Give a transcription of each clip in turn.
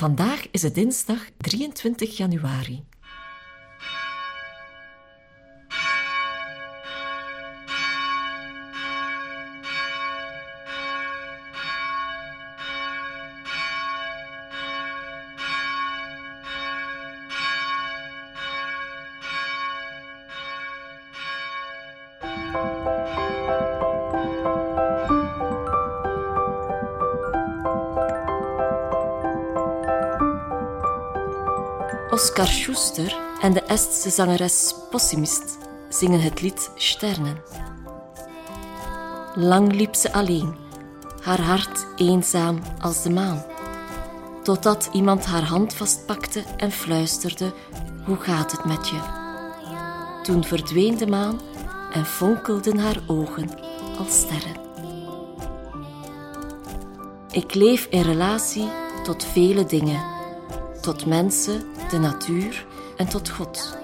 Vandaag is het dinsdag 23 januari. Oscar Schuster en de Estse zangeres Possimist zingen het lied Sternen. Lang liep ze alleen, haar hart eenzaam als de maan, totdat iemand haar hand vastpakte en fluisterde: Hoe gaat het met je? Toen verdween de maan en fonkelden haar ogen als sterren. Ik leef in relatie tot vele dingen, tot mensen de natuur en tot God.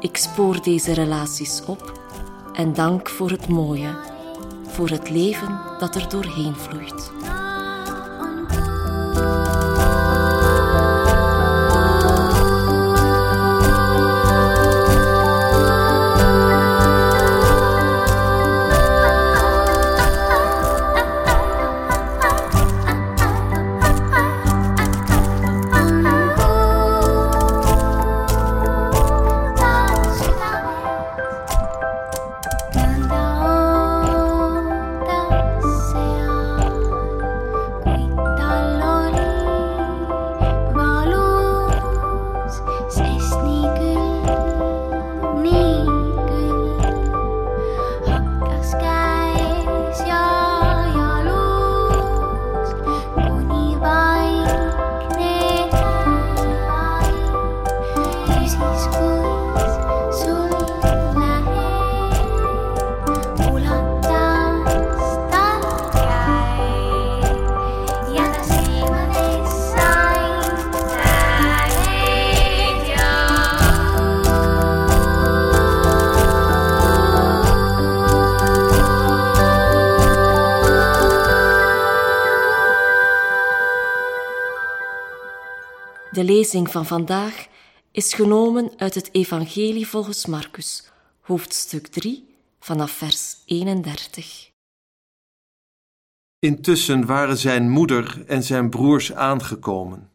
Ik spoor deze relaties op en dank voor het mooie, voor het leven dat er doorheen vloeit. De lezing van vandaag is genomen uit het Evangelie volgens Marcus, hoofdstuk 3, vanaf vers 31. Intussen waren zijn moeder en zijn broers aangekomen.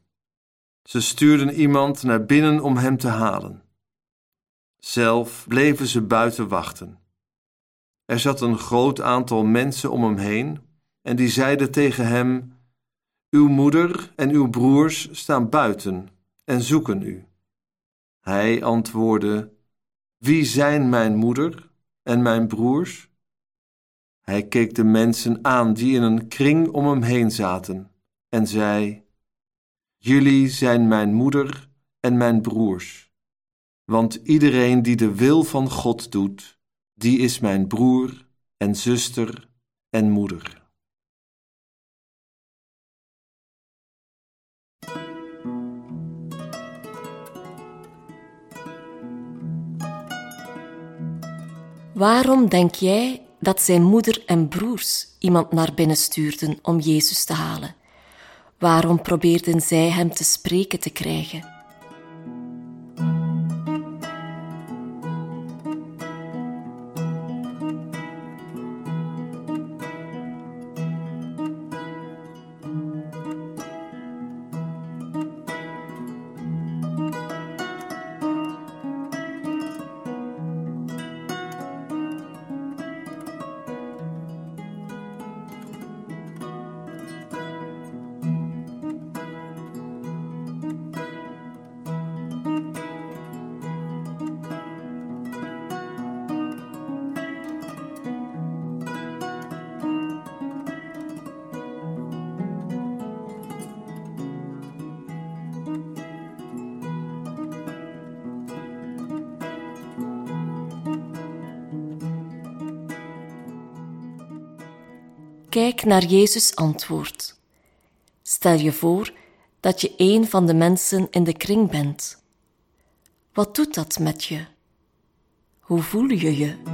Ze stuurden iemand naar binnen om hem te halen. Zelf bleven ze buiten wachten. Er zat een groot aantal mensen om hem heen en die zeiden tegen hem: uw moeder en uw broers staan buiten en zoeken u. Hij antwoordde: Wie zijn mijn moeder en mijn broers? Hij keek de mensen aan die in een kring om hem heen zaten en zei: Jullie zijn mijn moeder en mijn broers. Want iedereen die de wil van God doet, die is mijn broer en zuster en moeder. Waarom denk jij dat zijn moeder en broers iemand naar binnen stuurden om Jezus te halen? Waarom probeerden zij hem te spreken te krijgen? Kijk naar Jezus' antwoord. Stel je voor dat je een van de mensen in de kring bent. Wat doet dat met je? Hoe voel je je?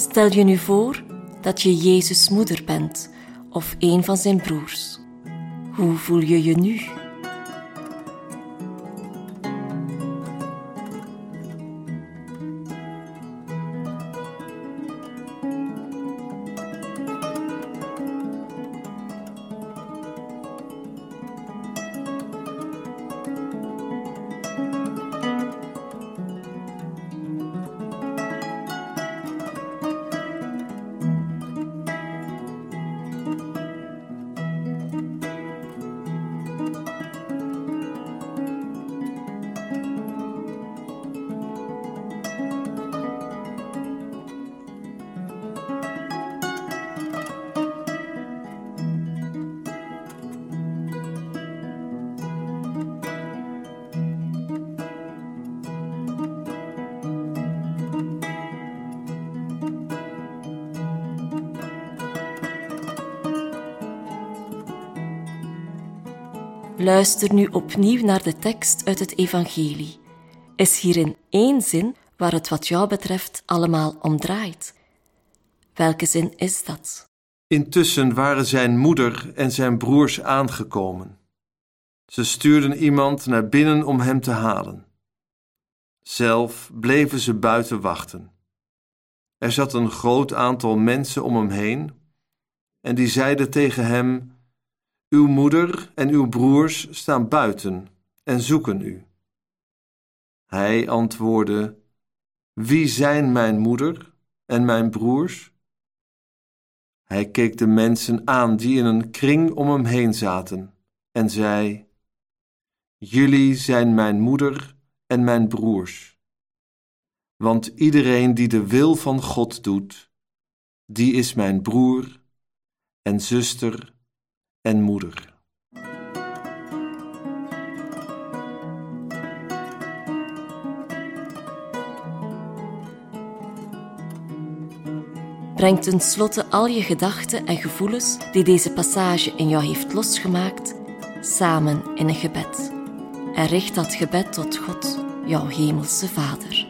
Stel je nu voor dat je Jezus' moeder bent of een van zijn broers. Hoe voel je je nu? Luister nu opnieuw naar de tekst uit het Evangelie. Is hierin één zin waar het wat jou betreft allemaal om draait? Welke zin is dat? Intussen waren zijn moeder en zijn broers aangekomen. Ze stuurden iemand naar binnen om hem te halen. Zelf bleven ze buiten wachten. Er zat een groot aantal mensen om hem heen, en die zeiden tegen hem: Uw moeder en uw broers staan buiten en zoeken u. Hij antwoordde: Wie zijn mijn moeder en mijn broers? Hij keek de mensen aan die in een kring om hem heen zaten en zei: Jullie zijn mijn moeder en mijn broers. Want iedereen die de wil van God doet, die is mijn broer en zuster en moeder. Breng tenslotte al je gedachten en gevoelens die deze passage in jou heeft losgemaakt, samen in een gebed. En richt dat gebed tot God, jouw hemelse Vader.